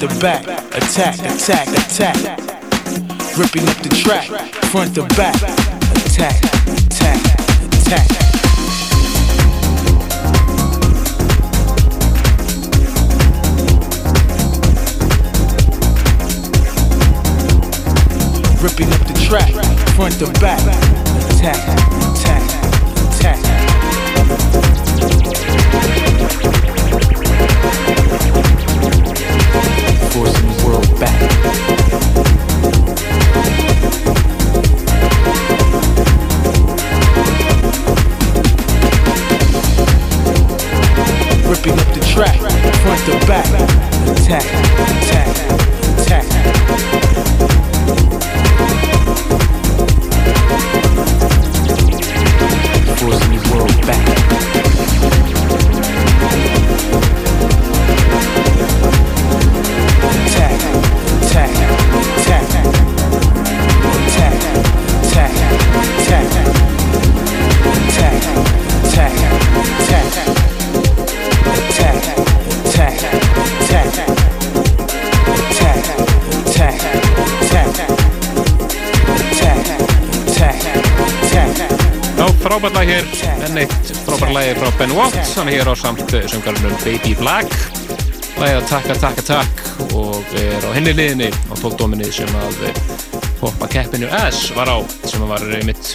to back, attack, attack, attack. Ripping up the track, front to back, attack, attack, attack. Ripping up the track, front to back, attack, World back. Ripping up the track, front to back, attack, attack. Frábært lag hér, enn eitt frábært lagi frá Ben Watt, hann er hér á samt söngarunum Baby Black. Lagi að takka, takka, takk og er á henni liðinni á tóldóminni sem að poppa keppinu S var á, sem var mitt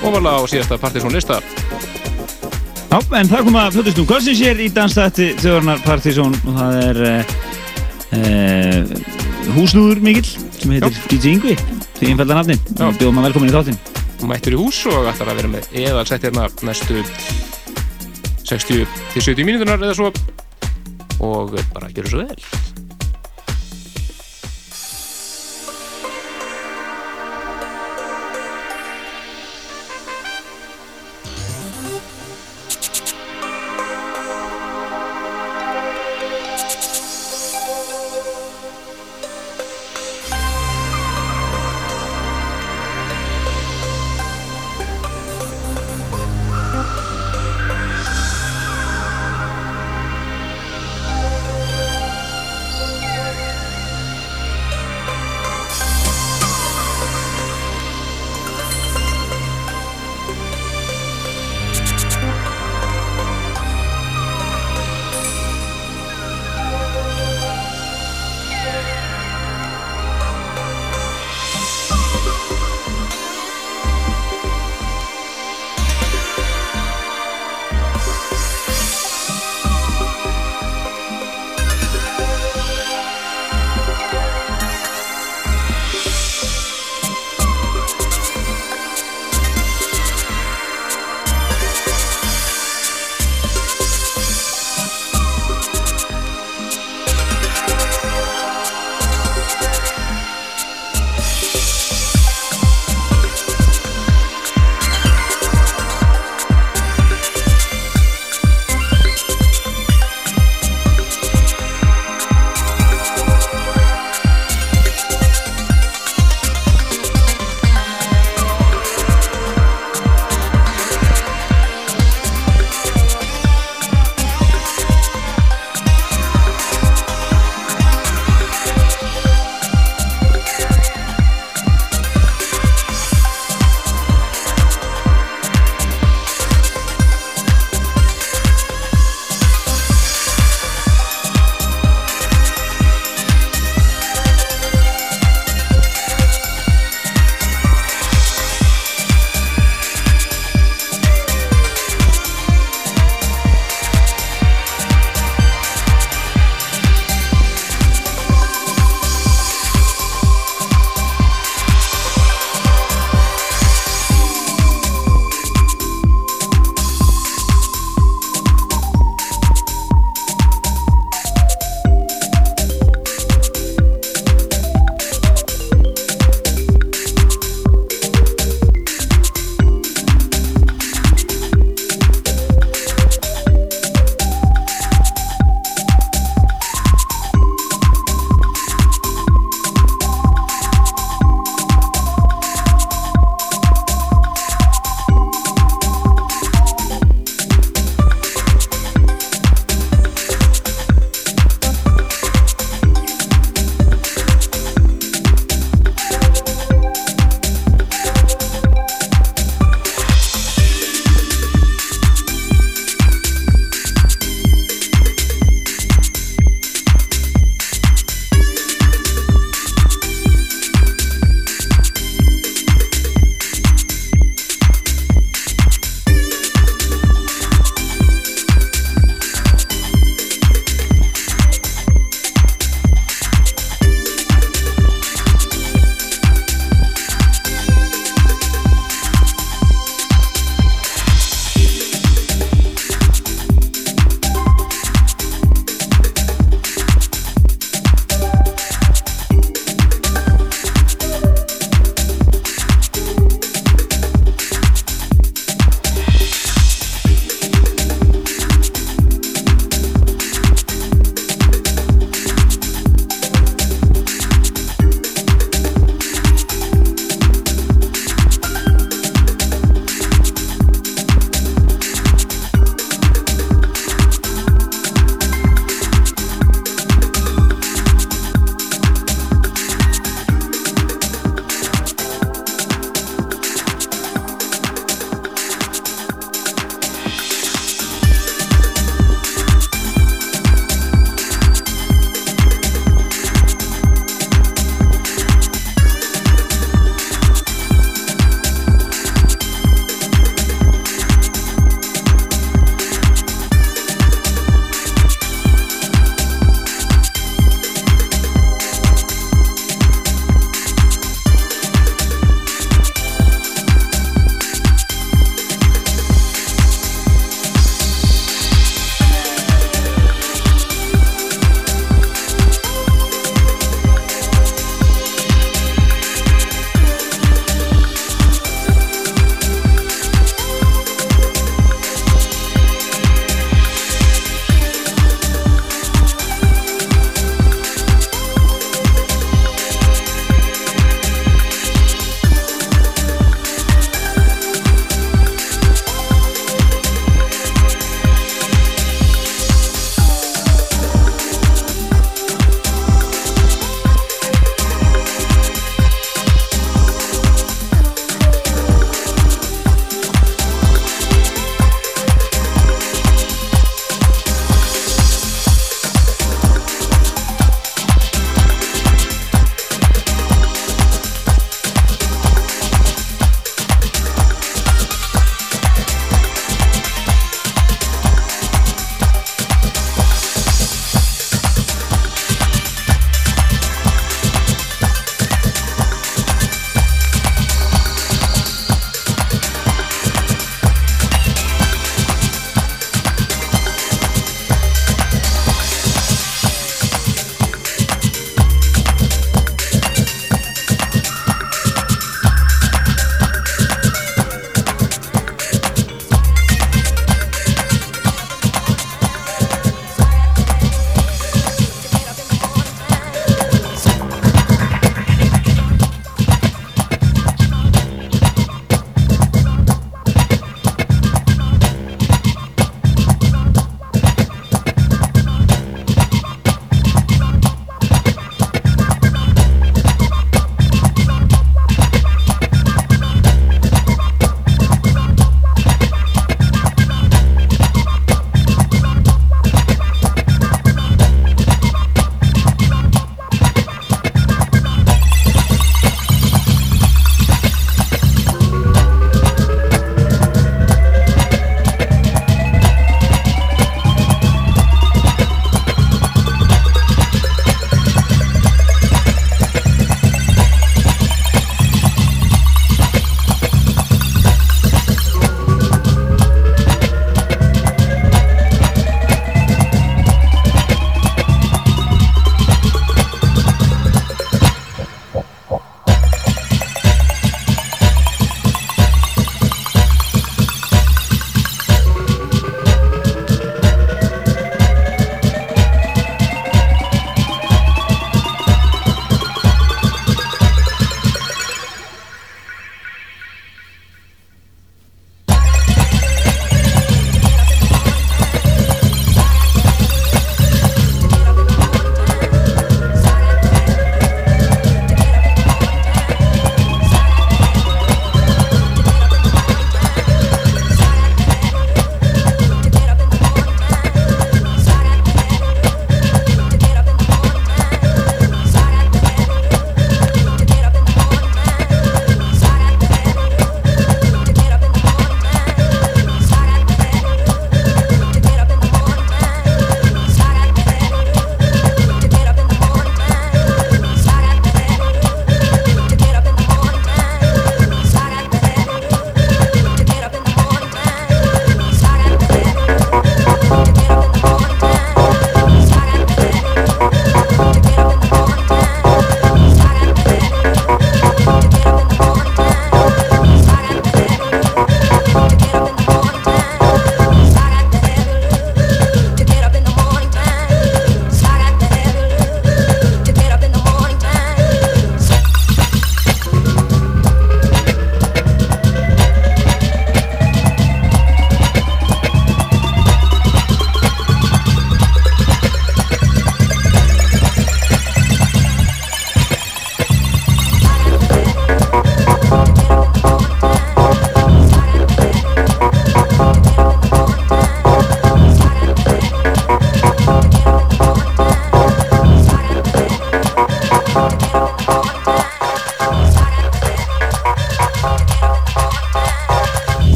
ofalega á síðasta partysón lista Já, en það kom að fjöldist nú Kossins hér í dansstætti þjóðarnar partysón og það er uh, uh, húsnúður mikill sem heitir DJ Yngvi því einfalda nafni, bjóðum að velkomin í þáttinn mættur í hús og ætlar að vera með eðalsett hérna næstu 60 til 70 mínutunar eða svo. Og bara gera svo vel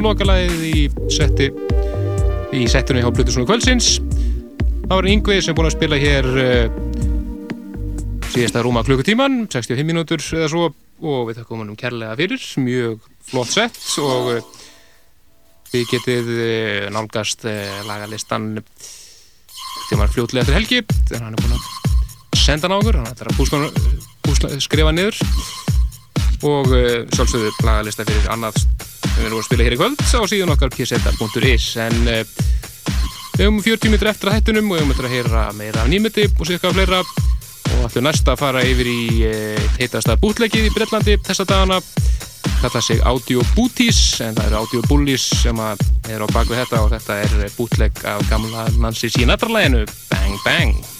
er lokalæðið í setti í settunni á Plutusónu kvöldsins. Það var Yngvi sem búin að spila hér uh, síðasta rúma klukkutíman 65 mínútur eða svo og við þakkum hann um kærlega fyrir. Mjög flott sett og uh, við getið uh, nálgast lagalistan til maður fljótlega eftir helgi þegar hann er búin að senda hann á okkur hann ætlar að skrifa niður. Og sjálfsögðu lagalista fyrir annað sem við erum að spila hér í kvöld á síðan okkar pseta.is en uh, við höfum 40 mitur eftir að hættunum og við höfum eftir að heyra meira af nýmyndi og sérka fleira. Og ætlum næsta að fara yfir í uh, heitasta bútleikið í Breitlandi þessa dagana. Kalla sig Audio Booties en það eru Audio Bullies sem er á bakvið þetta og þetta er bútleik af gamla Nancy Sinatra-læginu Bang Bang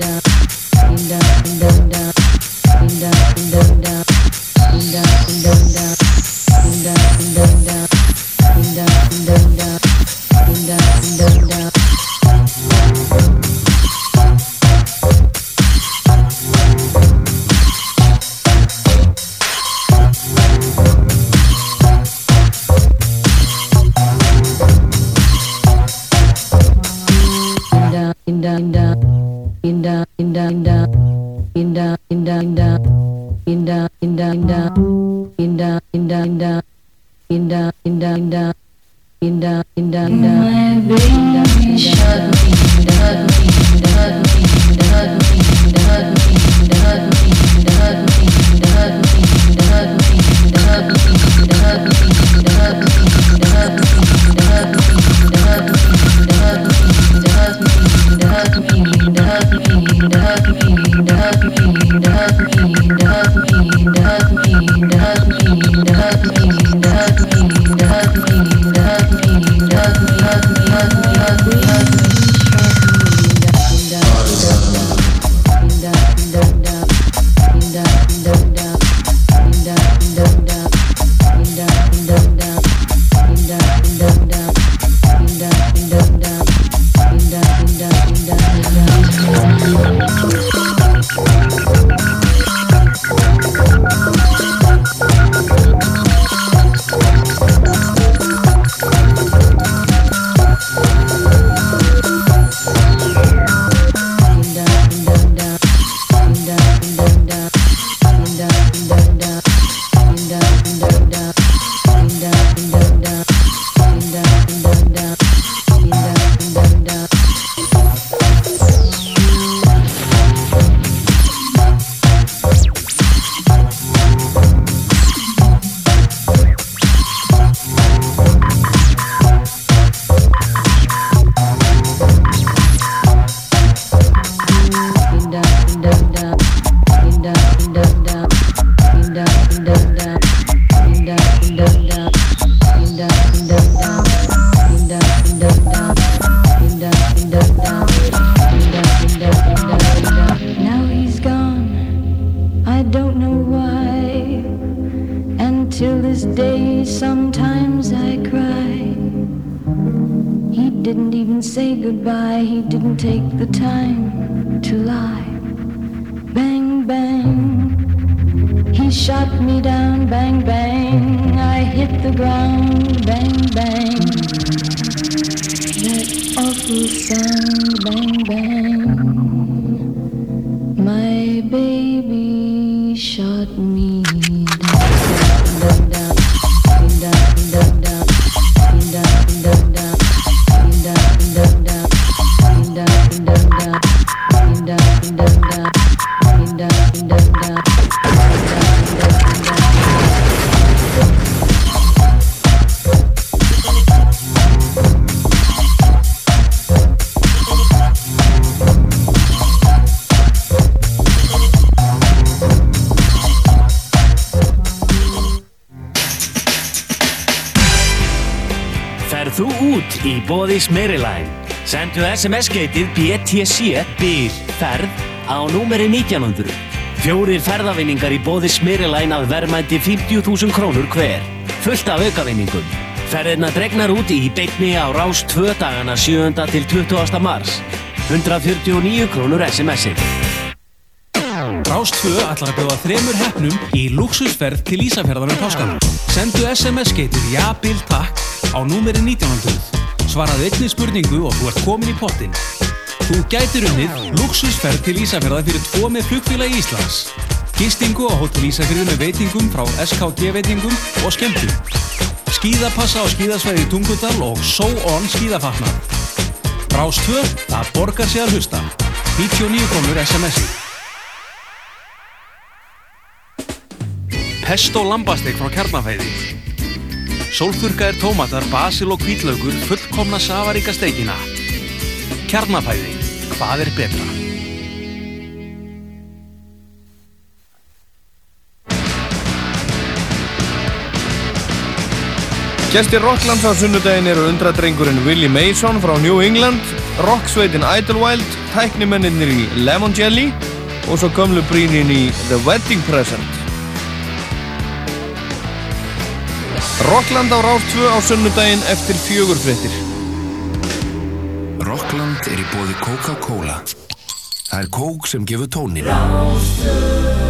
SMS-geitið BTC BIL ferð á númeri 1900. Fjórir ferðavinningar í bóði Smyrilæn að verðmændi 50.000 krónur hver. Fullt af aukavinningum. Ferðirna dregnar út í beitni á rás 2 dagana 7. til 20. mars. 149 krónur SMS-ið. Rás 2 ætlar að bjóða þremur hefnum í luxusferð til Ísafjörðar um páskanum. Sendu SMS-geitið JABIL TAKK á númeri 1900. Svaraðu einni spurningu og þú ert komin í pottin. Þú gætir unnið luxusferð til Ísafjörðar fyrir tvo með flugfíla í Íslands. Gistingu á Hotel Ísafjörðu með veitingum frá SKG veitingum og skemmtum. Skíðapassa á skíðasvæði Tungudal og So On skíðafatnar. Rás 2, það borgar sig að hlusta. 99 krónur SMS-i. Pesto lambastek frá kjarnafæði. Sólþurkaðir tómatar, basil og hvítlaugur fullkomna safaríka steikina. Kjarnafæði. Hvað er betra? Gestir Rocklands á sunnudaginn eru undradrengurinn Willie Mason frá New England, rocksveitin Idlewild, tæknimennir í Lemon Jelly og svo gömlu brínin í The Wedding Present. Rockland á Rás 2 á sunnudaginn eftir fjögurfrettir. Rockland er í bóði Coca-Cola. Það er kók sem gefur tónin. þetta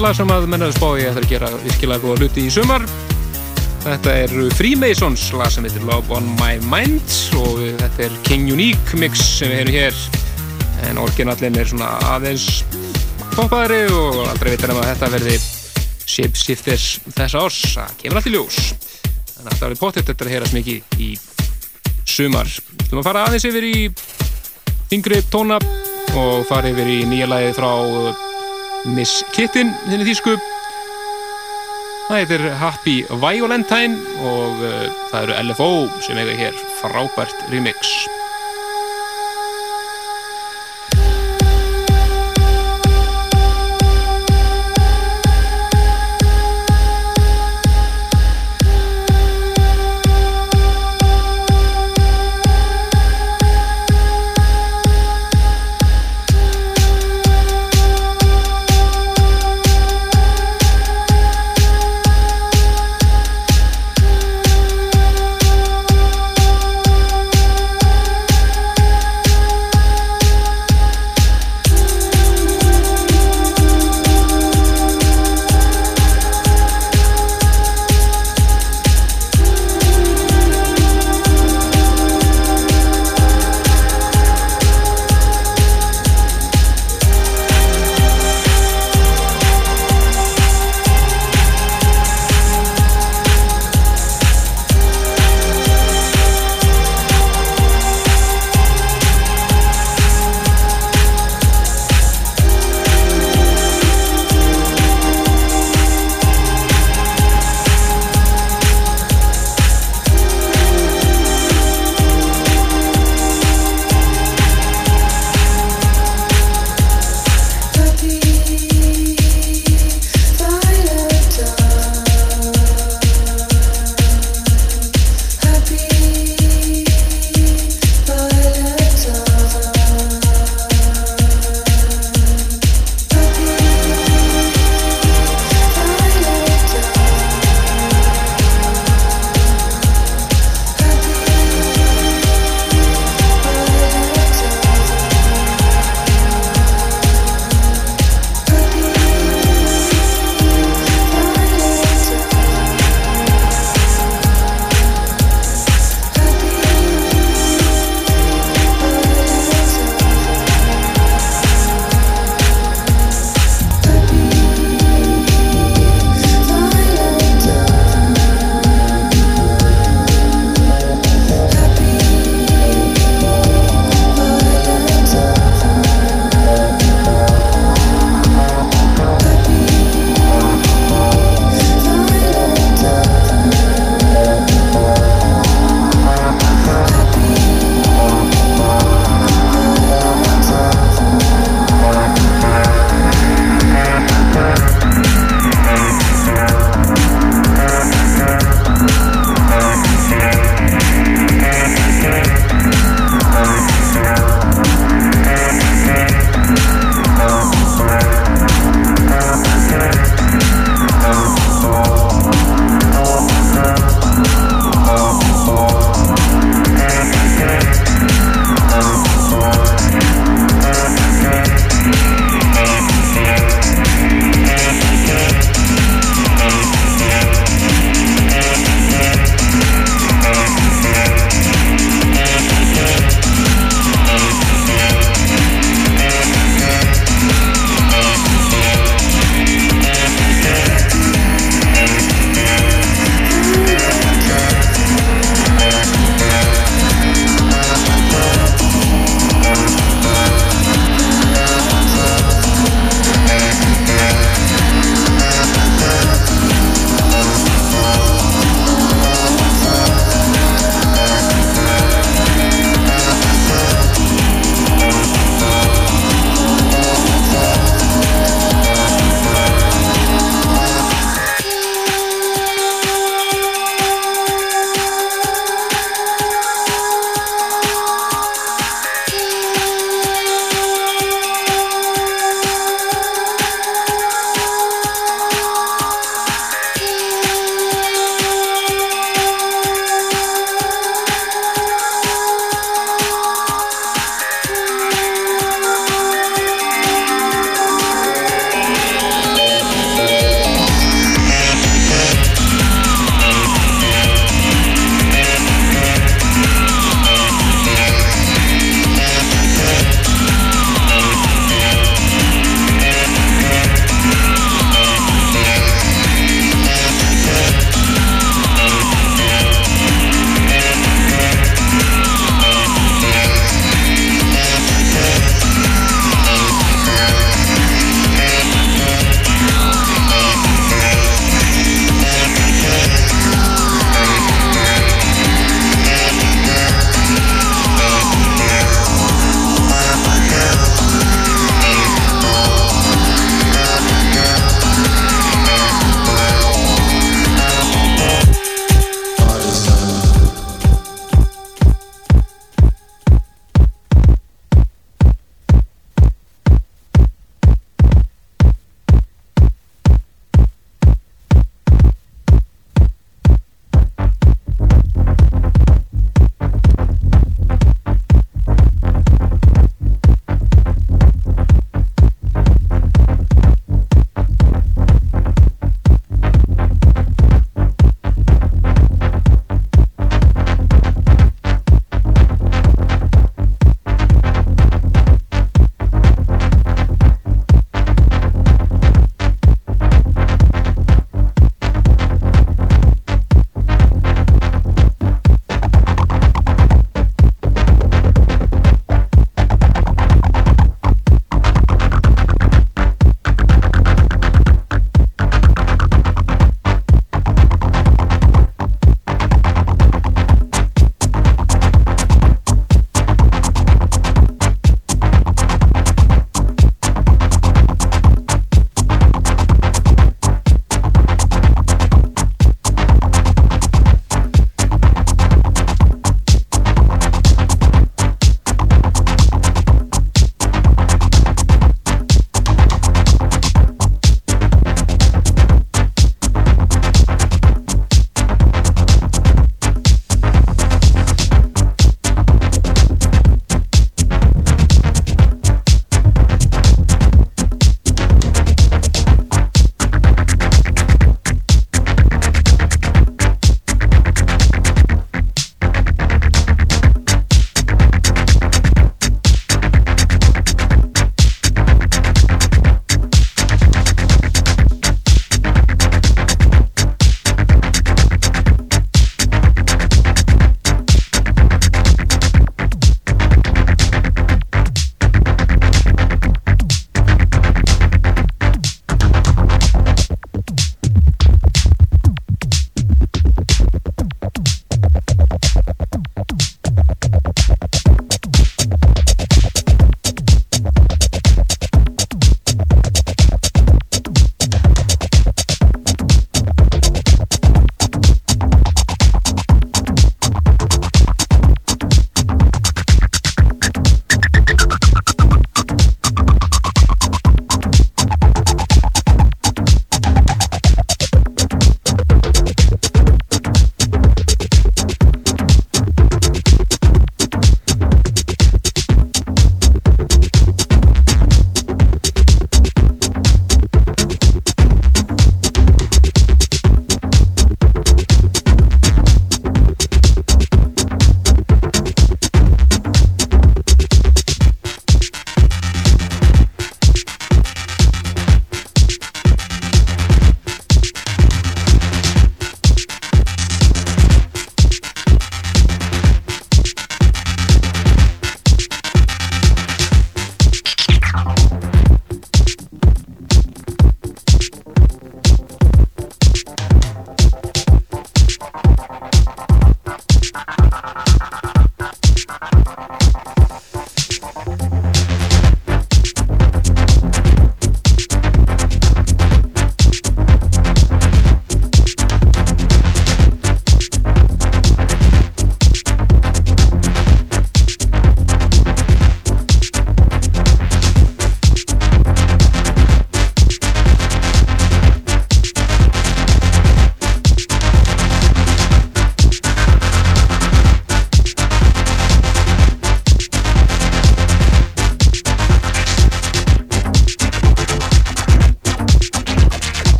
lag sem að mennaðu spái er að gera virkilega góða hluti í sumar. Þetta er Freemasons lag sem heitir Love on my mind og þetta er King Unique mix sem við hefum hér. En orginallin er svona aðeins poppaðri og aldrei veitur um að þetta verði shapeshifters þessa árs. Það kemur allt í ljós. Þannig að það verði pottitt þetta að heyrast mikið í sumar. Þú að fara aðeins yfir í yngri tóna og fara yfir í nýja lagi frá Miss Kittin þinni þýsku. Það heitir Happy Violentine og uh, það eru LFO sem eiga hér frábært remix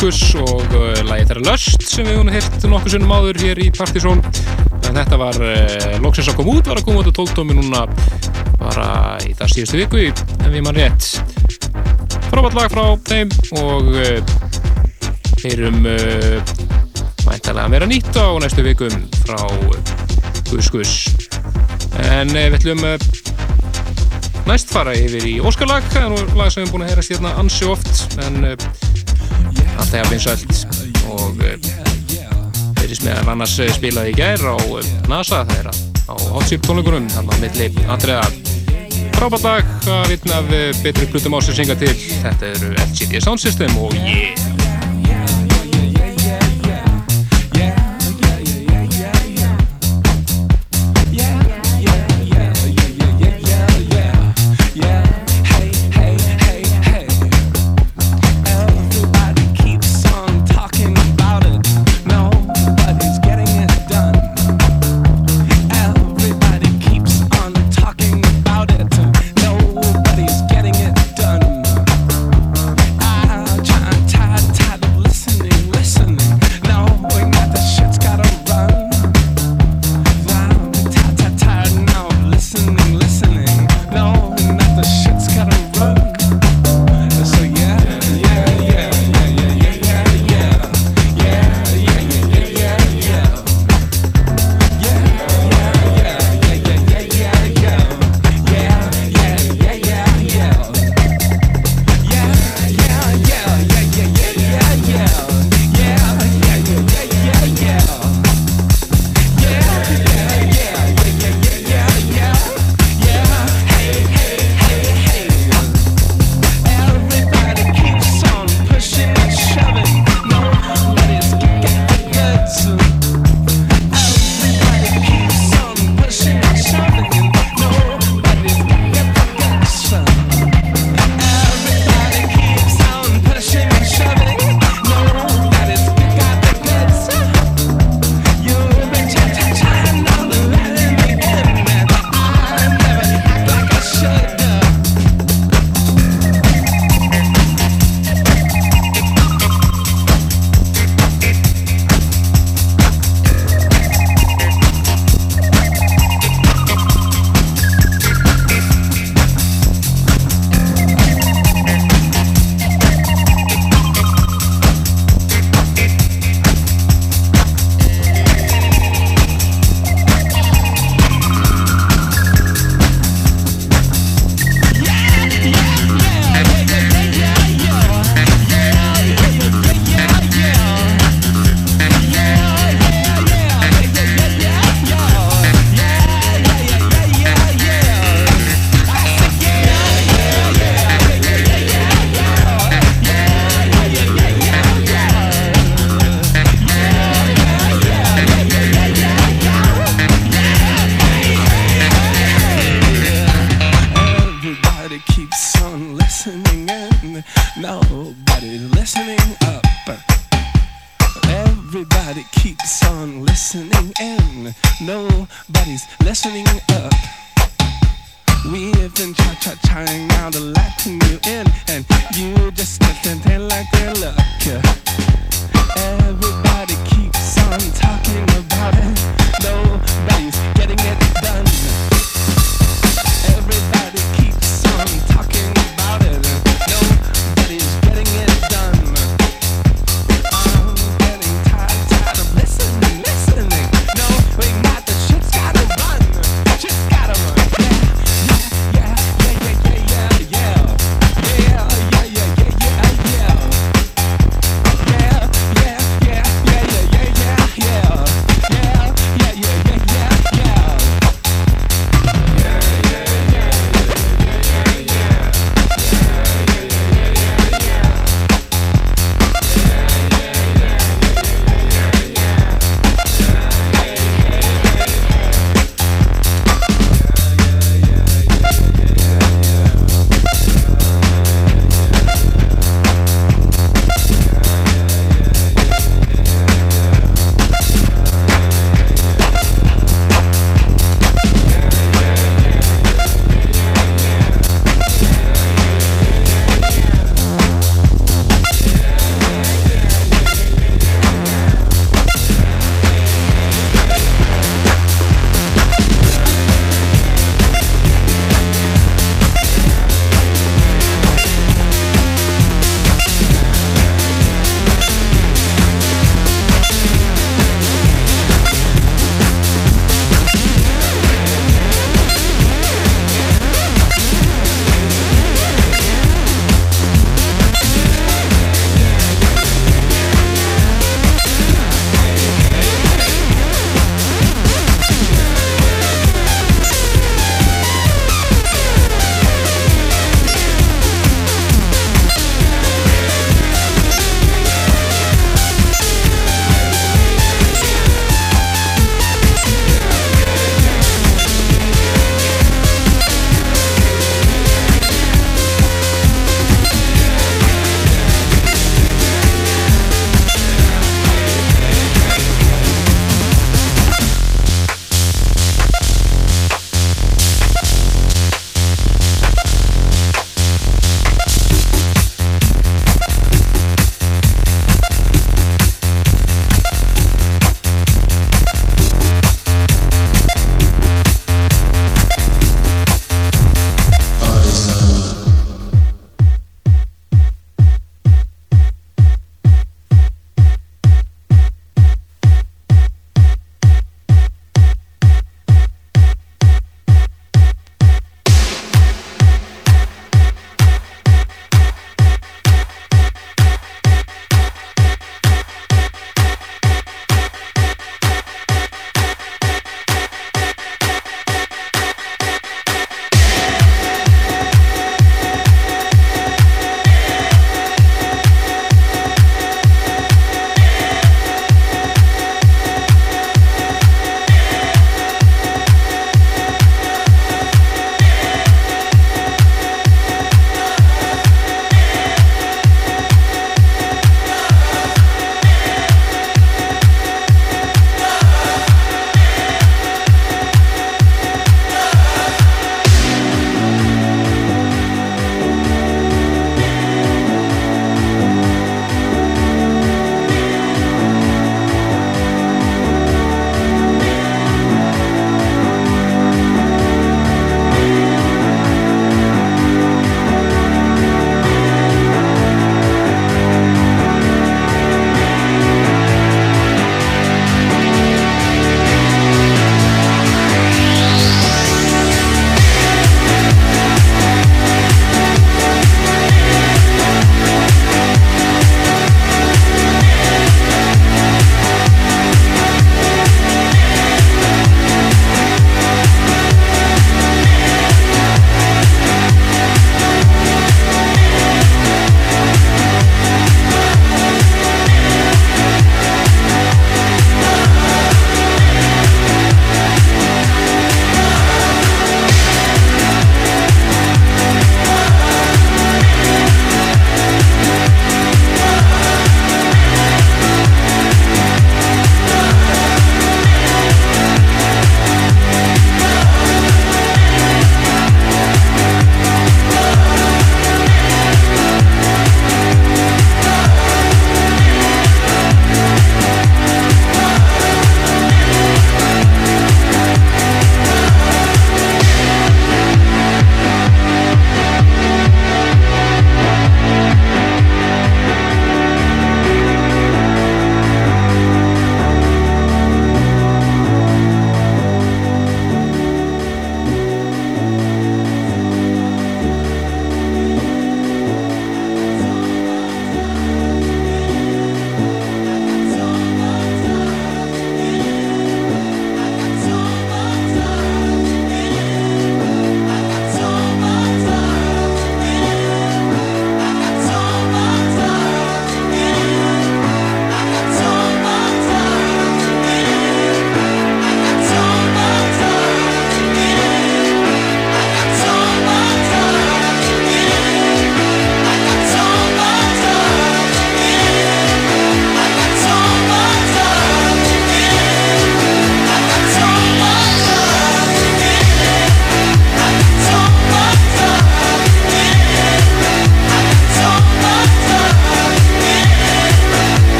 Guskus og uh, lagi þeirra Lust sem við hún hirt nokkuð sinnum áður hér í Partizón. En þetta var uh, loksins að koma út, var að koma út á 12 núna bara í það síðustu viku en við mann rétt. Frábært lag frá þeim og uh, heyrum mæntalega að vera nýtt á næstu vikum frá Guskus en við ætlum næst fara yfir í Óskarlag það er nú lag sem við erum búin að heyra stjórna ansi oft en alltaf er vinsælt og þeirris uh, með annars uh, spilaði í gær á uh, NASA er á Hotsip tónleikunum þannig að milli andriða frábært lag að vitna af betri plutum ásins synga til. Þetta eru LCD Sound System og yeah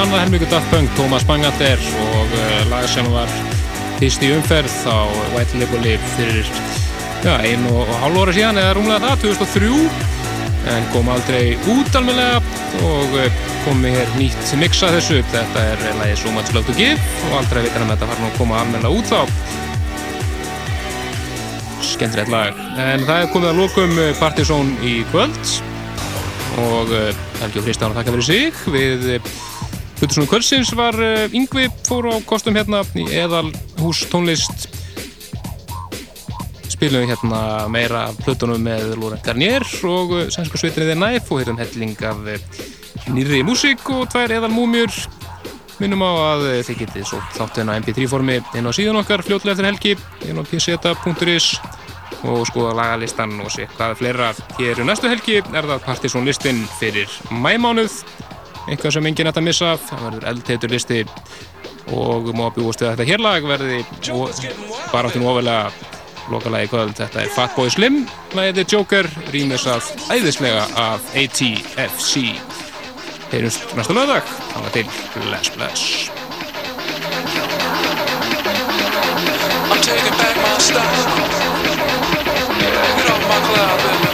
Annað helmíku Daft Punk, Thomas Bangalter og uh, lag sem var fyrst í umferð á White Label fyrir já, einu og hálf óra síðan eða rúmlega það, 2003 en kom aldrei út alveg og uh, komi hér nýtt mixa þessu, þetta er lagi So Much Love To Give og aldrei veitur hann að þetta fara nú að koma alveg út þá. Skemmtilegt lag. En það er komið að lókum Partizón í kvöld. Og Helgi og Kristján að taka fyrir sig. Við Hlutusnum kvöldsins var Yngvi fór á kostum hérna í eðal hús tónlist. Spilum við hérna meira plötunum með Laurent Garnier og sænsku sveitinni The Knife og hérna helling af nýri músík og tvær eðal múmjur minnum á að þið getið svo þáttun á mp3 formi inn á síðan okkar fljóðlega eftir helgi inn á pseta.is og skoða lagalistan og sé hvað er fleira. Hér um næstu helgi er það Partizón listin fyrir mæmánuð eitthvað sem enginn ætti að missa það verður eldheitur listi og má bjúast við að þetta hérlag verði bara áttinu ofalega lokalagi kvöld, þetta er Fatboy Slim. Lagið er Joker, rýmis að æðislega af ATFC heyrjumst næsta lögdag hanga til, bless bless. I'm taking back my Yeah, get off my cloud,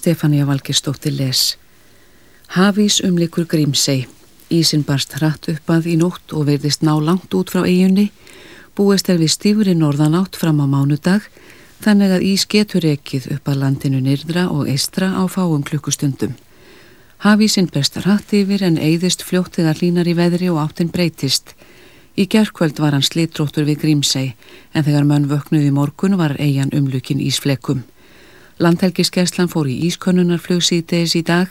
Stefania Valgerstóttir les. Hafís umlikur Grímsei. Ísin barst hratt uppað í nótt og verðist ná langt út frá eigunni. Búist er við stífri norðanátt fram á mánudag þannig að ís getur ekið upp að landinu nýrdra og eistra á fáum klukkustundum. Hafísin berst hratt yfir en eigðist fljótt þegar línar í veðri og áttin breytist. Í gerðkvöld var hann slitróttur við Grímsei en þegar mönn vöknuði morgun var eigin umlukin ísflekum. Landhelgiskeslan fór í ískonnunarflug síðdeis í dag.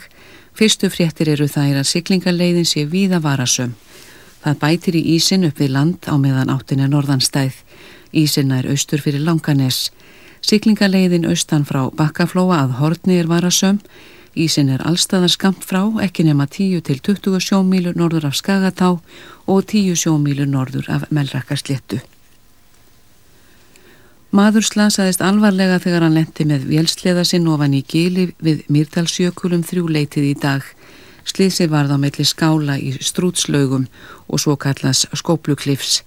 Fyrstu fréttir eru þær að siglingarleiðin sé víða varasum. Það bætir í ísin upp við land á meðan áttin er norðanstæð. Ísin er austur fyrir Langanes. Siglingarleiðin austan frá Bakkaflóa að Hortni er varasum. Ísin er allstaðar skamt frá, ekki nema 10-20 sjómílur norður af Skagatá og 10 sjómílur norður af Melrakkarsléttu. Maður slasaðist alvarlega þegar hann lendi með vélsleða sinn ofan í gili við Mýrdalsjökulum þrjú leitið í dag. Sliðsi varð á melli skála í strútslaugum og svo kallas skópluklifs.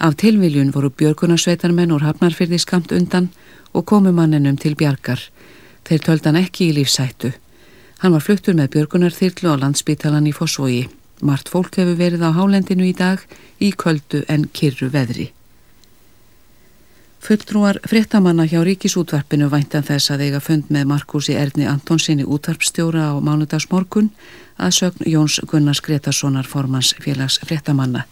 Af tilviljun voru björgunarsveitarmenn úr hafnarfyrði skamt undan og komu manninum til bjargar. Þeir töldan ekki í lífsættu. Hann var fluttur með björgunarþyrlu á landsbítalan í Fossvogi. Mart fólk hefur verið á hálendinu í dag í köldu en kyrru veðri. Fulltrúar fréttamanna hjá Ríkisútvarpinu væntan þess að eiga fund með Markusi Erni Antonsinni útvarpstjóra á mánudagsmorgun að sögn Jóns Gunnars Gretarssonar formans félags fréttamanna.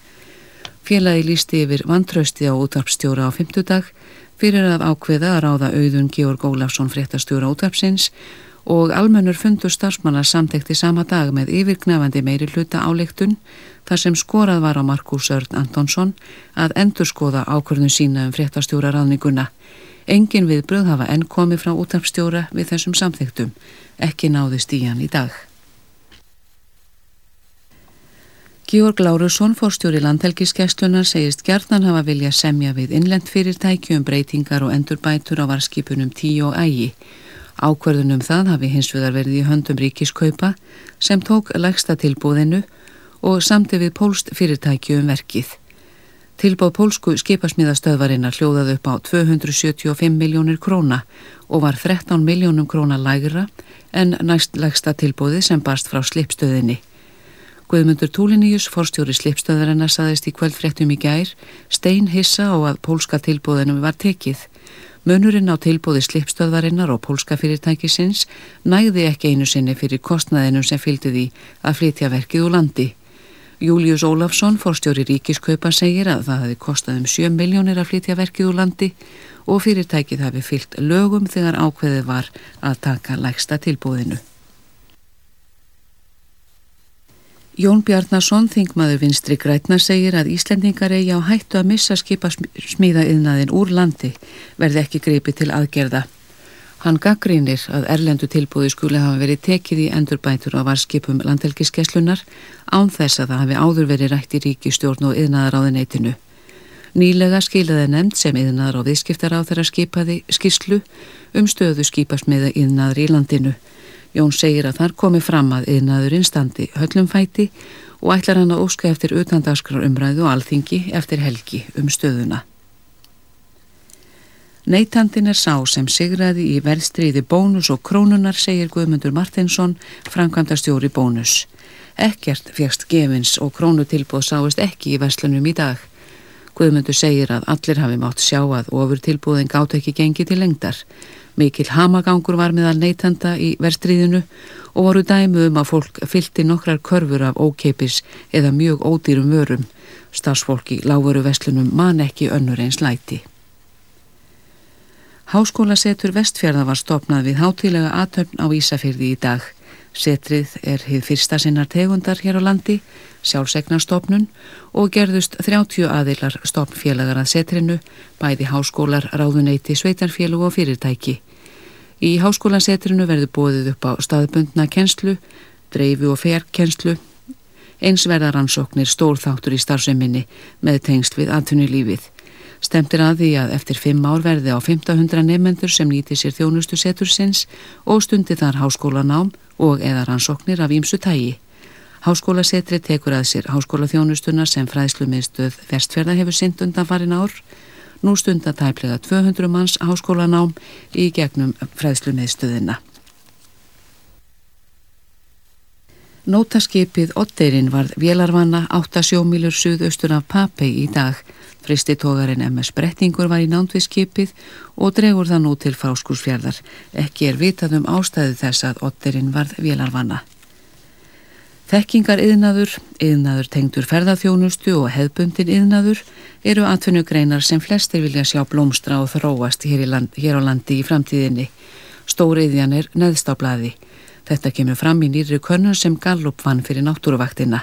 Félagi lísti yfir vantrausti á útvarpstjóra á fymtudag fyrir að ákveða að ráða auðun Georg Ólafsson fréttastjóra útvarpsins og almennur fundur starfsmanna samtekti sama dag með yfirgnafandi meiri hluta áleiktun þar sem skorað var á Markus Örn Antonsson að endur skoða ákvörðun sína um fréttastjóra raðninguna. Engin við bröð hafa enn komið frá útarpstjóra við þessum samþektum. Ekki náðist í hann í dag. Georg Lárusson, fórstjóri landhelgiskeslunar, segist gerðan hafa vilja semja við innlend fyrirtæki um breytingar og endurbætur á varskipunum 10 og ægi. Ákverðunum það hafi hins vegar verið í höndum ríkiskaupa sem tók lægsta tilbúðinu og samti við pólst fyrirtæki um verkið. Tilbúð pólsku skipasmíðastöðvarinnar hljóðað upp á 275 miljónir króna og var 13 miljónum króna lægra en næst lægsta tilbúði sem barst frá slipstöðinni. Guðmundur Túliníus, forstjóri slipstöðarinnar, saðist í kvöldfréttum í gær stein hissa á að pólska tilbúðinum var tekið. Munurinn á tilbúði slipstöðvarinnar og pólska fyrirtækisins næði ekki einu sinni fyrir kostnaðinu sem fylgdi því að flytja verkið úr landi. Július Ólafsson, forstjóri Ríkiskaupa, segir að það hefði kostað um 7 miljónir að flytja verkið úr landi og fyrirtækið hafi fyllt lögum þegar ákveðið var að taka lægsta tilbúðinu. Jón Bjarnason, þingmaður vinstri grætna, segir að Íslendingar eigi á hættu að missa skipa smíðaiðnaðin úr landi verði ekki greipið til aðgerða. Hann gaggrínir að erlendu tilbúði skuli hafa verið tekið í endurbætur á varskipum landhelgiskeslunar án þess að það hafi áður verið rætt í ríkistjórn og yðnaðar á þenneitinu. Nýlega skilaði nefnd sem yðnaðar og viðskiptar á þeirra skipaði skislu um stöðu skipasmiða yðnaðar í landinu. Jón segir að þar komi fram að yðnaðurinn standi höllum fæti og ætlar hann að óska eftir utandaskrar umræðu og alþingi eftir helgi um stöðuna. Neitandin er sá sem sigraði í verðstriði bónus og krónunar, segir Guðmundur Martinsson, framkvæmdastjóri bónus. Ekkert fjast gefins og krónutilbóð sáist ekki í verslunum í dag. Guðmundur segir að allir hafi mátt sjá að ofur tilbúðin gátt ekki gengi til lengdar. Mikil hamagangur var meðal neytanda í verstriðinu og voru dæmu um að fólk fylgti nokkrar körfur af ókeipis eða mjög ódýrum vörum. Stafsfólki lágveru vestlunum man ekki önnur eins læti. Háskólasetur Vestfjörða var stopnað við hátilega aðtöfn á Ísafyrði í dag. Setrið er hið fyrsta sinnar tegundar hér á landi, sjálfsegnarstopnun og gerðust 30 aðilar stopnfélagar að setrinu, bæði háskólar, ráðuneyti, sveitarfélug og fyrirtæki. Í háskólasetrinu verður bóðið upp á staðbundna kennslu, dreifu og ferkenslu, eins verðaransóknir stórþáttur í starfseminni með tengsl við aðtunni Stemtir að því að eftir fimm ár verði á 1500 nefnendur sem nýti sér þjónustu setursins og stundi þar háskólanám og eða rannsóknir af ímsu tægi. Háskólasetri tekur að sér háskólaþjónustuna sem fræðslumiðstöð vestferða hefur synd undan farin ár. Nú stunda tæplega 200 manns háskólanám í gegnum fræðsluneðstöðina. Nótaskipið Otteirinn varð vélarvanna 8 sjómílur suðaustur af Papei í dag. Fristitógarinn MS Brettingur var í nánd við skipið og dregur það nú til fáskursfjörðar. Ekki er vitað um ástæðu þess að Otteirinn varð vélarvanna. Þekkingar yðnaður, yðnaður tengdur ferðarþjónustu og hefbundin yðnaður eru atvinnugreinar sem flestir vilja sjá blómstra og þróast hér, land, hér á landi í framtíðinni. Stóriðjan er neðst á bladi. Þetta kemur fram í nýri könnun sem Gallup vann fyrir náttúruvaktina.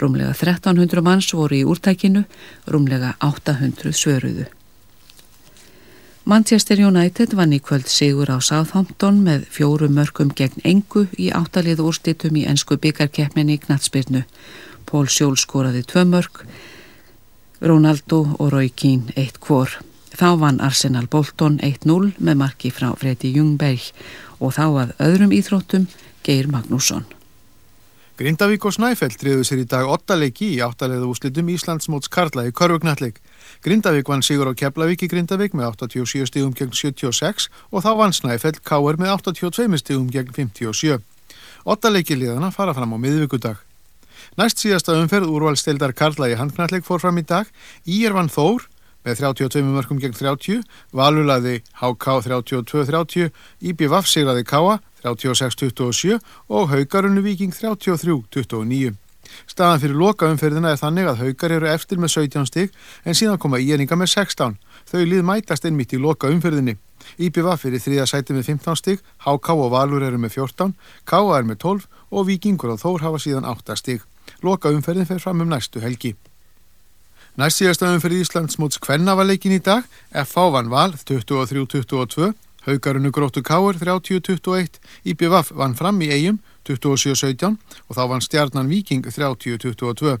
Rúmlega 1300 manns voru í úrtækinu, rúmlega 800 svöruðu. Manchester United vann í kvöld sigur á Southampton með fjóru mörgum gegn engu í áttalið úrstitum í ennsku byggarkeppminni í Knatsbyrnu. Pól Sjól skoraði tvö mörg, Ronaldo og Roy Keane eitt kvor. Þá vann Arsenal Bolton 1-0 með marki frá Fredi Ljungberg og þá að öðrum íþróttum Geir Magnússon. Grindavík og Snæfell triðu sér í dag 8 leiki í áttalega úslitum Íslands móts Karla í Körvugnalleg. Grindavík vann sigur á Keflavík í Grindavík með 87 stígum gegn 76 og þá vann Snæfell Káer með 82 stígum gegn 57. 8 leiki liðana fara fram á miðvíkudag. Næst síðasta umferð úrvalstildar Karla í handknalleg fór fram í dag. Í er vann Þór með 32 mörgum gegn 30, Valulaði HK 32-30, IBVF sigraði Káa 36-27 og Haugarunnu Viking 33-29. Staðan fyrir lokaumferðina er þannig að Haugar eru eftir með 17 stygg en síðan koma Íeringa með 16. Þau lið mætast einmitt í lokaumferðinni. IBVF er í þriða sæti með 15 stygg, HK og Valur eru með 14, Káa er með 12 og Vikingur og Þór hafa síðan 8 stygg. Lokaumferðin fer fram um næstu helgi. Næst síðastöðum fyrir Íslands móts Kvennavalleikin í dag, F.A. vann val 23-22, Haugarunu gróttu Káur 30-21, IBVF vann fram í eigum 27-17 og þá vann Stjarnan Viking 30-22.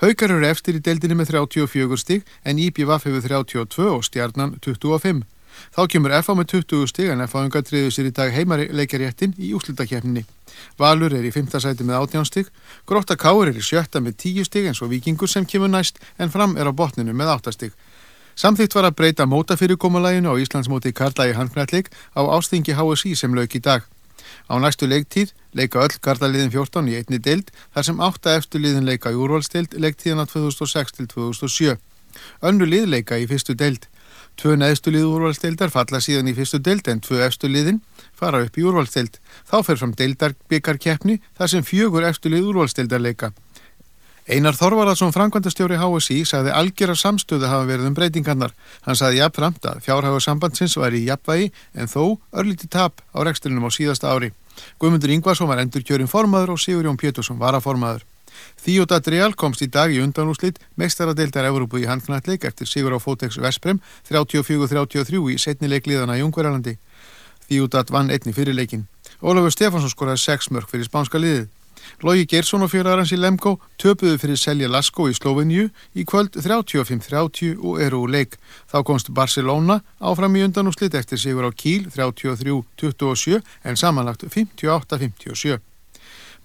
Haugar eru eftir í deildinni með 34 stig en IBVF hefur 32 og Stjarnan 25. Þá kemur F.A. með 20 stig en F.A. unga triður sér í dag heimari leikjarjættin í úslutakefninni. Valur er í fymta sæti með átjánstig, Gróta Káur er í sjötta með tíu stig eins og Vikingur sem kemur næst en fram er á botninu með áttastig. Samþýtt var að breyta mótafyrirkomulæginu á Íslandsmóti Karla í handknalleg á ástingi HSI sem lauk í dag. Á næstu leiktíð leika öll Karlaliðin 14 í einni deild þar sem átta eftir liðin leika í úrvalstild leiktíðana 2006 til 2007. Önnu lið leika í fyrstu deild. Tvö neðstu lið úrvalstildar falla síðan í fyrstu deild en tvö efstu liðin fara upp í úrvalstild. Þá fer fram deildarbyggarkeppni þar sem fjögur eftirlið úrvalstildarleika. Einar Þorvaraðsson framkvæmdastjóri HSI sagði algjör að samstöðu hafa verið um breytingarnar. Hann sagði jafnframt að fjárhafa sambandsins var í jafnvægi en þó örlíti tap á reksturinnum á síðasta ári. Guðmundur Ingvarsson var endur kjörin formaður og Sigurjón Pétursson var að formaður. Þíóta Dreal komst í dag í undanúslit meistaradeildar Európu í handknalleg eftir Sigur á Fótex Vesprem 34-33 í setnileikliðana í Ungverðarlandi. Þíúdat vann einni fyrirleikin. Ólafur Stefánsson skoraði 6 mörg fyrir spánska liðið. Lógi Geirsson og fjöraðarans í Lemko töpuðu fyrir Selja Lasko í Sloveníu í kvöld 35-30 og eru úr leik. Þá komst Barcelona áfram í undan og slitt eftir sigur á Kíl 33-27 en samanlagt 58-57.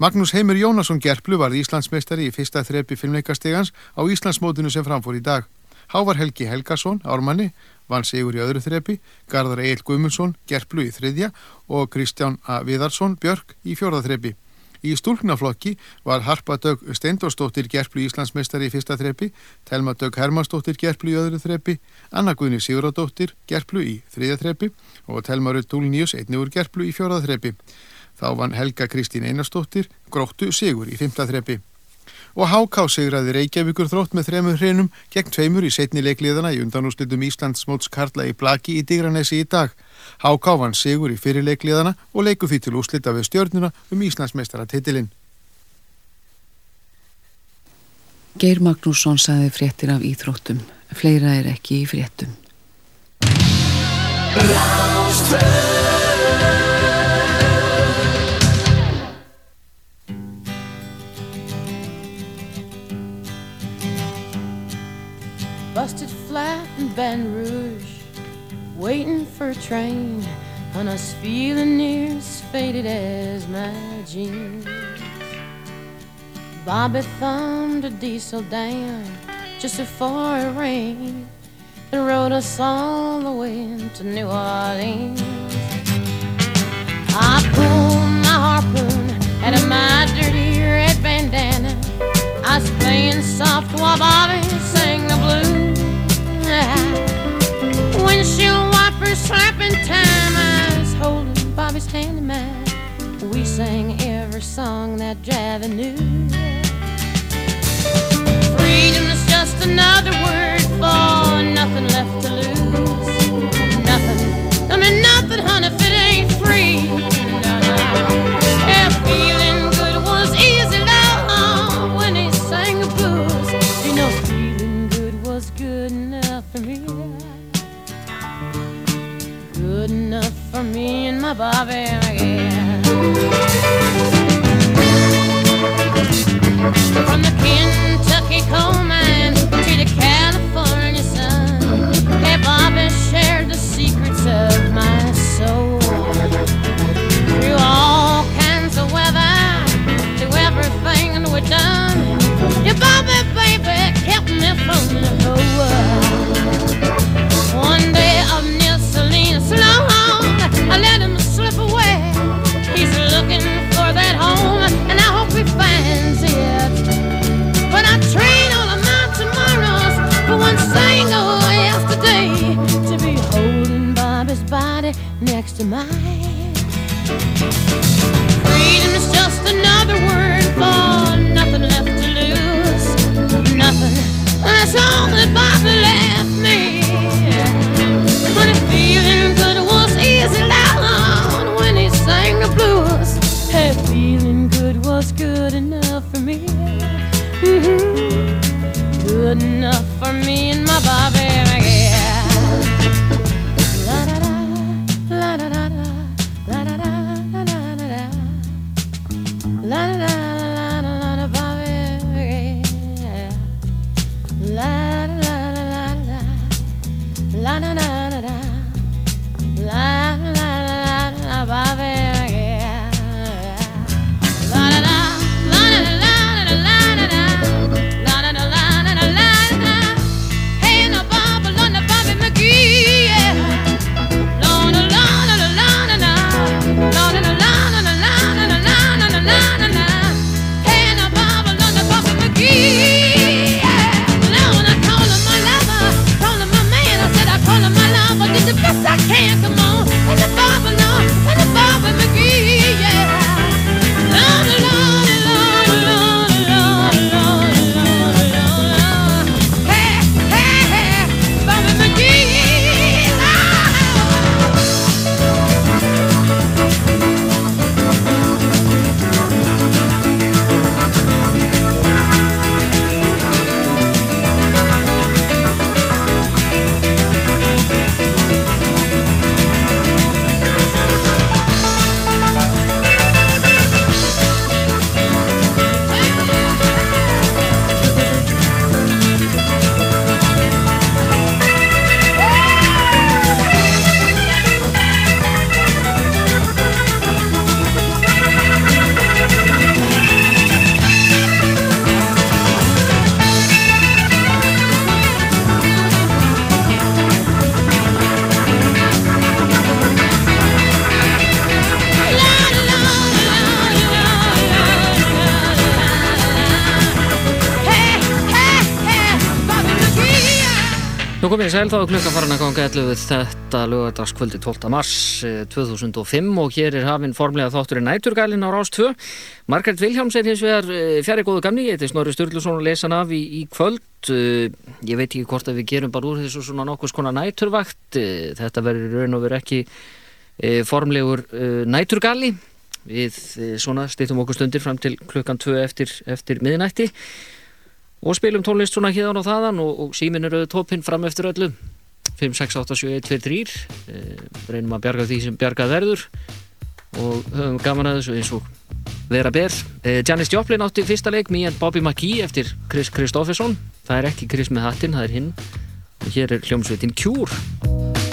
Magnús Heimur Jónasson Gerplu var Íslandsmeistari í fyrsta þrepi filmleikastegans á Íslandsmótinu sem framfór í dag. Hávar Helgi Helgason, ármanni, vann sigur í öðru þrepi, Garðar Egil Guðmundsson, Gerplu í þriðja og Kristján A. Viðarsson, Björk í fjórða þrepi. Í stúlknaflokki var Harpa Dögg Steindórsdóttir Gerplu Íslandsmeistari í fyrsta þrepi, Telma Dögg Hermannsdóttir Gerplu í öðru þrepi, Anna Guðni Siguradóttir Gerplu í þriðja þrepi og Telma Rutt Dúlníus einni úr Gerplu í fjórða þrepi. Þá vann Helga Kristín Einarsdóttir Gróttu Sigur í fymta þrepi og Háká sigraði Reykjavíkur þrótt með þremur hrinum gegn tveimur í setni leikliðana í undanúslitum Íslands móts Karla í Blaki í Digranesi í dag. Háká vann sigur í fyrirleikliðana og leiku því til úslita við stjórnuna um Íslandsmeistara titilinn. Geir Magnússon saði fréttir af íþróttum. Fleira er ekki í fréttum. Baton Rouge, waiting for a train, and us feeling near as faded as my jeans. Bobby thumbed a diesel down just before it rained. that rode us all the way to New Orleans. I pulled my harpoon out of my dirty red bandana. I was playing soft while Bobby sang the blues. Windshield wipers slapping time. I was holding Bobby's hand. We sang every song that Javi knew. Freedom is just another word for nothing left for me and my Bobby, yeah. From the Kentucky coal mine to the California let him slip away. He's looking for that home, and I hope he finds it. But I train all of my tomorrows for one single yesterday to be holding Bobby's body next to mine. Freedom is just another word for nothing left to lose. Nothing. That's all that enough for me and my sæl þá klukka farin að ganga 11 þetta lögadagskvöldi 12. mars eh, 2005 og hér er hafinn formlega þátturinn Næturgælin á Rás 2. Margaret Viljáms er hins vegar eh, fjari góðu gamni, ég heiti Snorri Sturluson og lesan af í, í kvöld. Eh, Ég veit ekki hvort að við gerum bara úr þessu svona nokkuð skona næturvakt. Eh, Þetta verður raun og verður ekki eh, formlegur eh, næturgali. Við eh, svona stýttum okkur stundir fram til klukkan 2 eftir, eftir miðnætti og spilum tónlist svona híðan og þaðan og, og símin eru tópinn fram eftir öllu. 5, 6, 8, 7, 1, 2, 3 e, reynum að bjarga því sem bjargað verður og höfum gaman að þessu eins og vera ber. E, Janis Joplin átti fyrsta leik Me and Bobby McGee eftir Chris Kristofferson það er ekki Chris með hattinn, það er hinn. Og hér er hljómsveitin Cure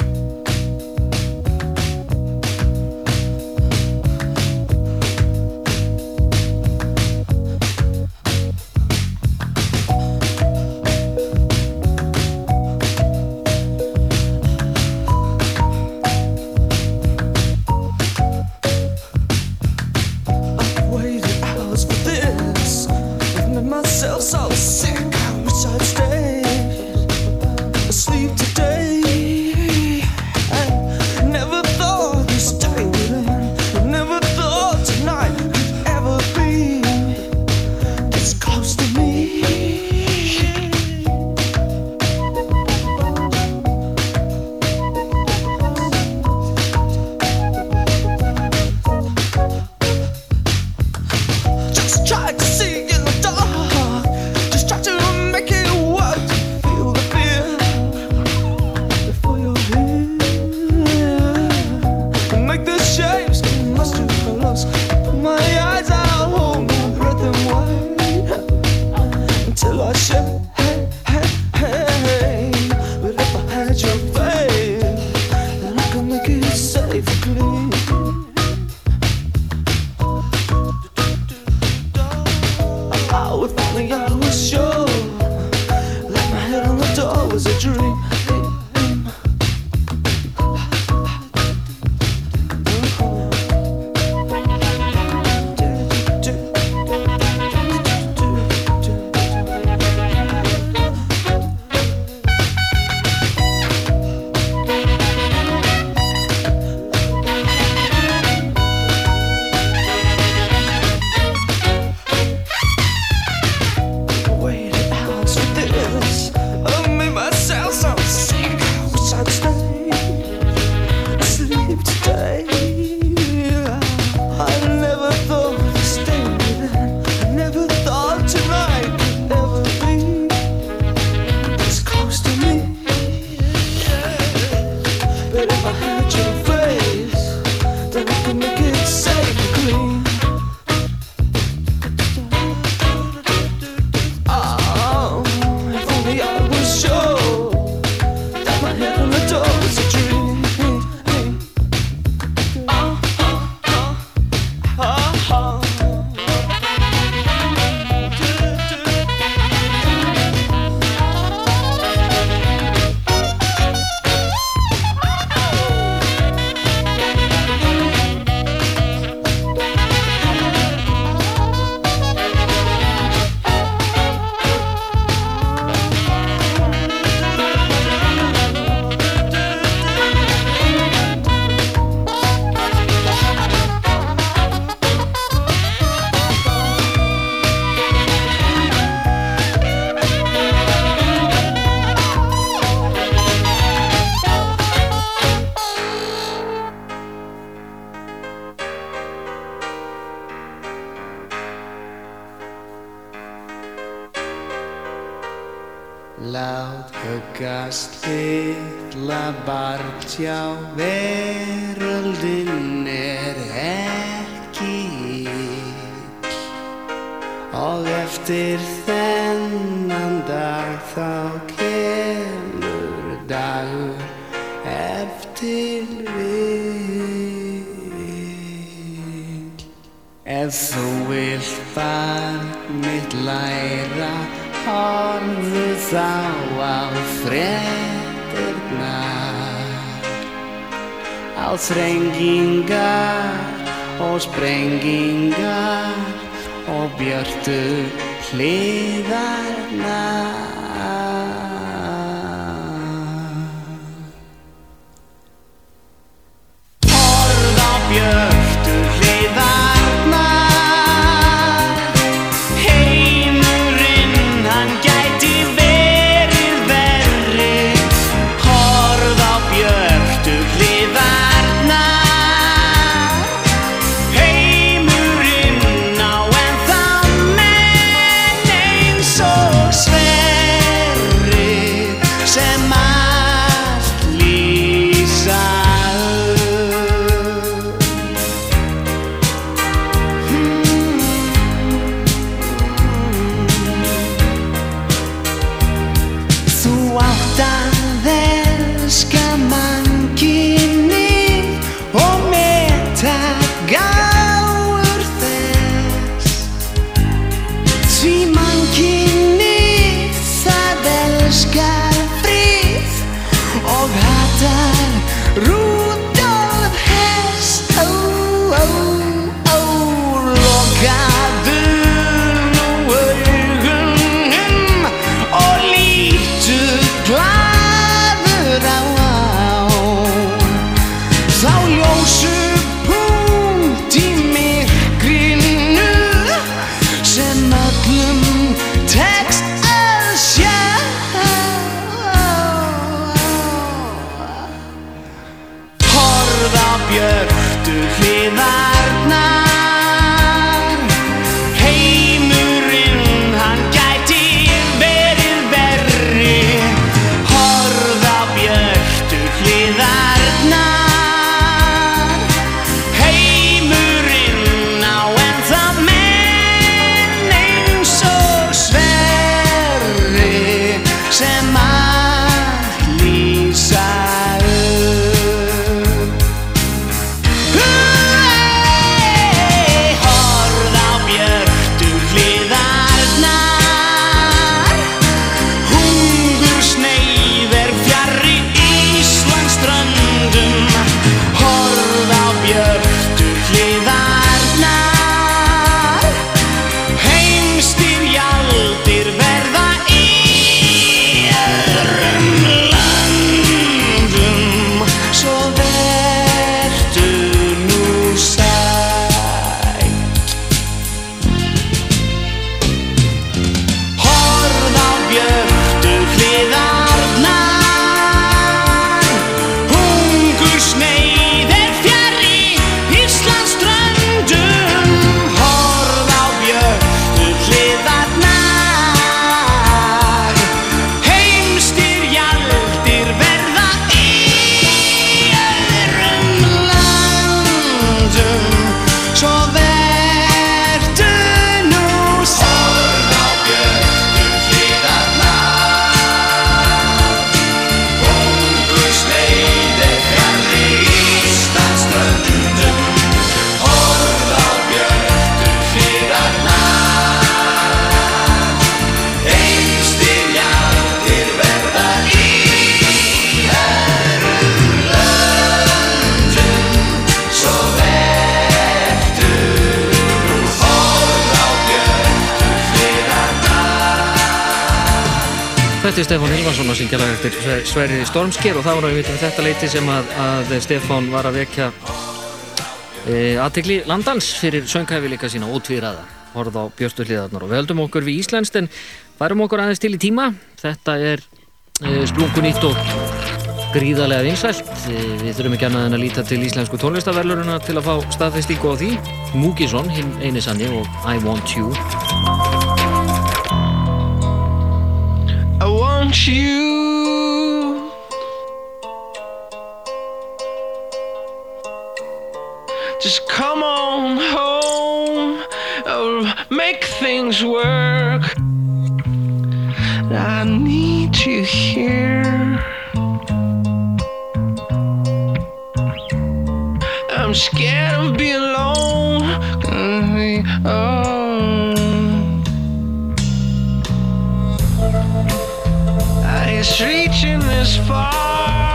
Gracias. Þrengingar og sprengingar og björtu hliðarna eftir Stefán Hilvarsson að syngja lag eftir Sverri Stormsker og þá erum við þetta leiti sem að, að Stefán var að vekja e, aðtegli landans fyrir söngkæfileika sína ótvíraða horð á Björnstur hliðarnar og við höldum okkur við Íslandst en varum okkur aðeins til í tíma. Þetta er e, splungunítt og gríðarlega vinsvælt e, við þurfum ekki annað en að líta til íslensku tónlistaverluruna til að fá staðfestíku á því. Múkisson, hinn einisanni og I Want You. want you. Just come on home or make things work. I need you here. I'm scared of being alone. Mm-hmm. Oh. reaching this far.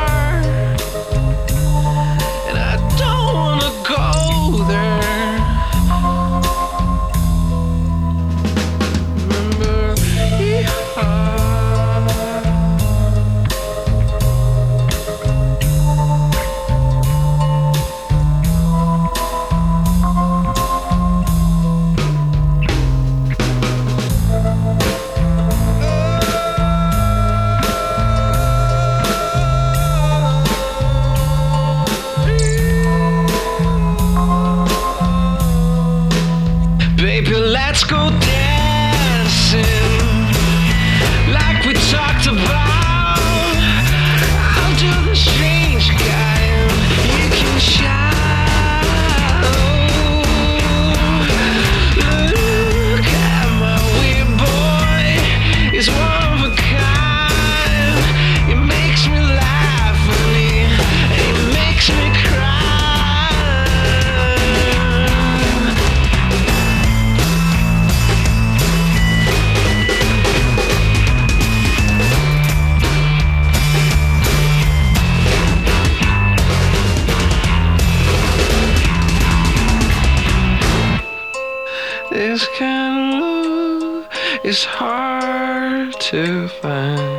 is hard to find.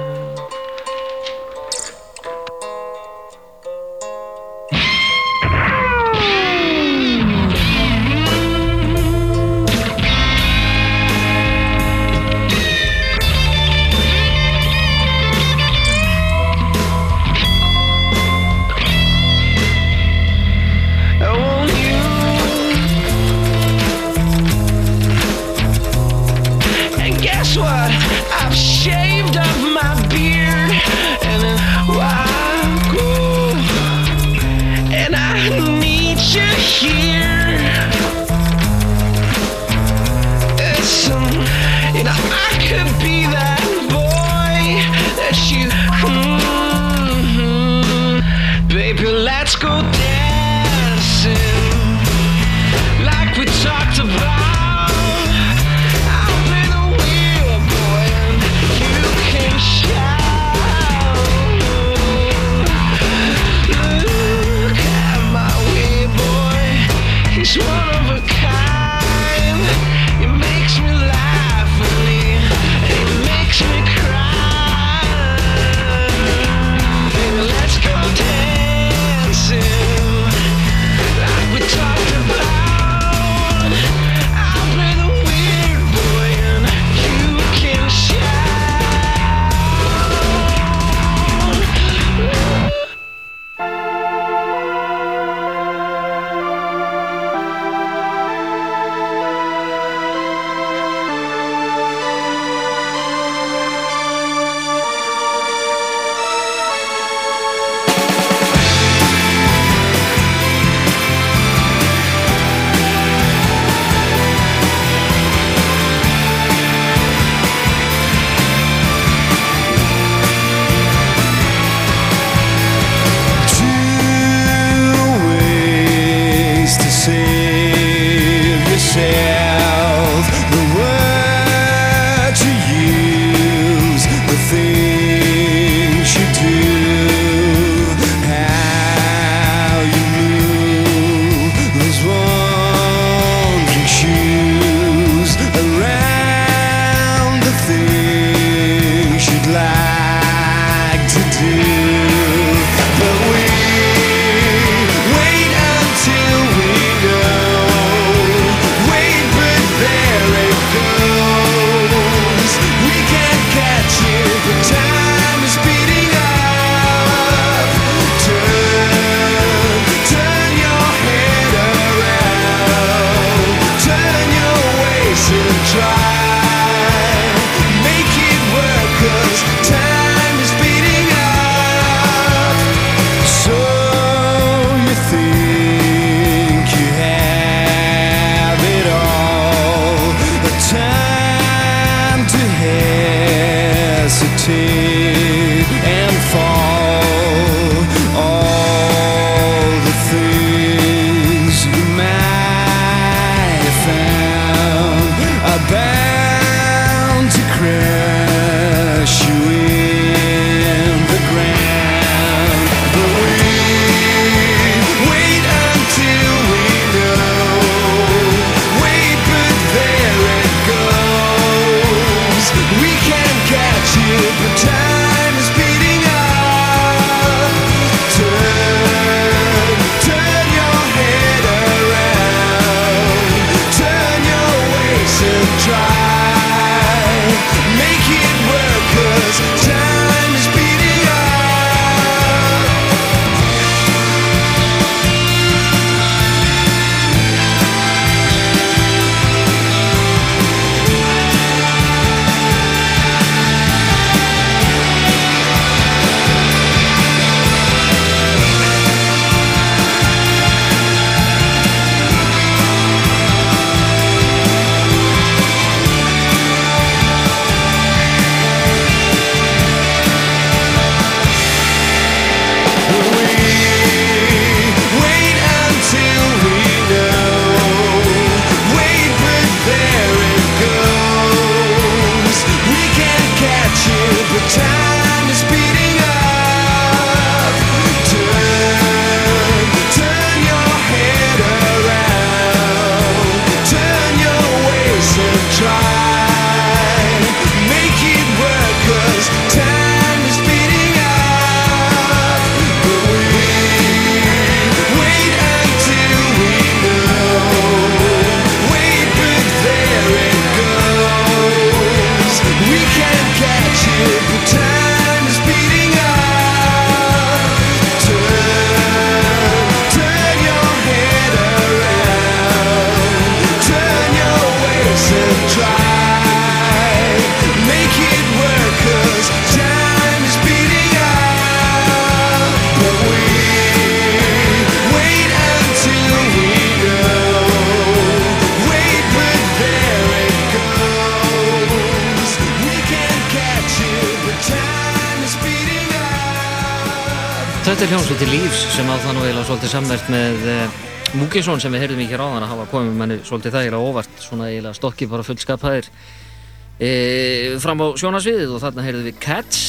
Múkisson sem við heyrðum ekki ráðan að hafa komið manni svolítið þægilega óvart svona eiginlega stokki bara fullskapaðir e, fram á sjónasviðið og þarna heyrðum við Cats.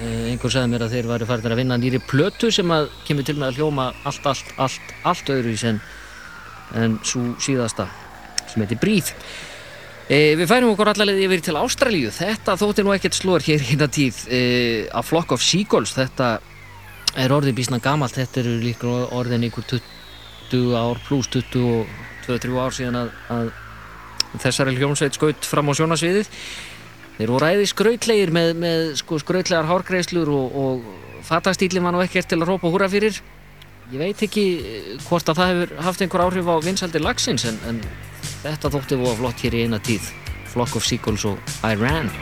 E, einhver sagði mér að þeir væri færðin að vinna nýri plötu sem að kemur til með að hljóma allt, allt, allt, allt öðru í sen en svo síðasta sem heitir Bríð e, Við færum okkur allavega yfir til Ástralíu. Þetta þótti nú ekkert slór hér hérna tíð e, A Flock of Seagulls. Þetta er orðið bísna gamalt. Þetta eru líka orðin ykkur 20 ár pluss 22-23 ár síðan að, að þessari hljómsveit skaut fram á sjónasviðið þeir voru æði skrautlegir með, með sko, skrautlegar hárgreislur og, og fatastýlinn var nú ekkert til að rópa húra fyrir. Ég veit ekki eh, hvort að það hefur haft einhver áhrif á vinsaldir lagsins en, en þetta þótti voru flott hér í eina tíð. Flock of Seagulls og Iran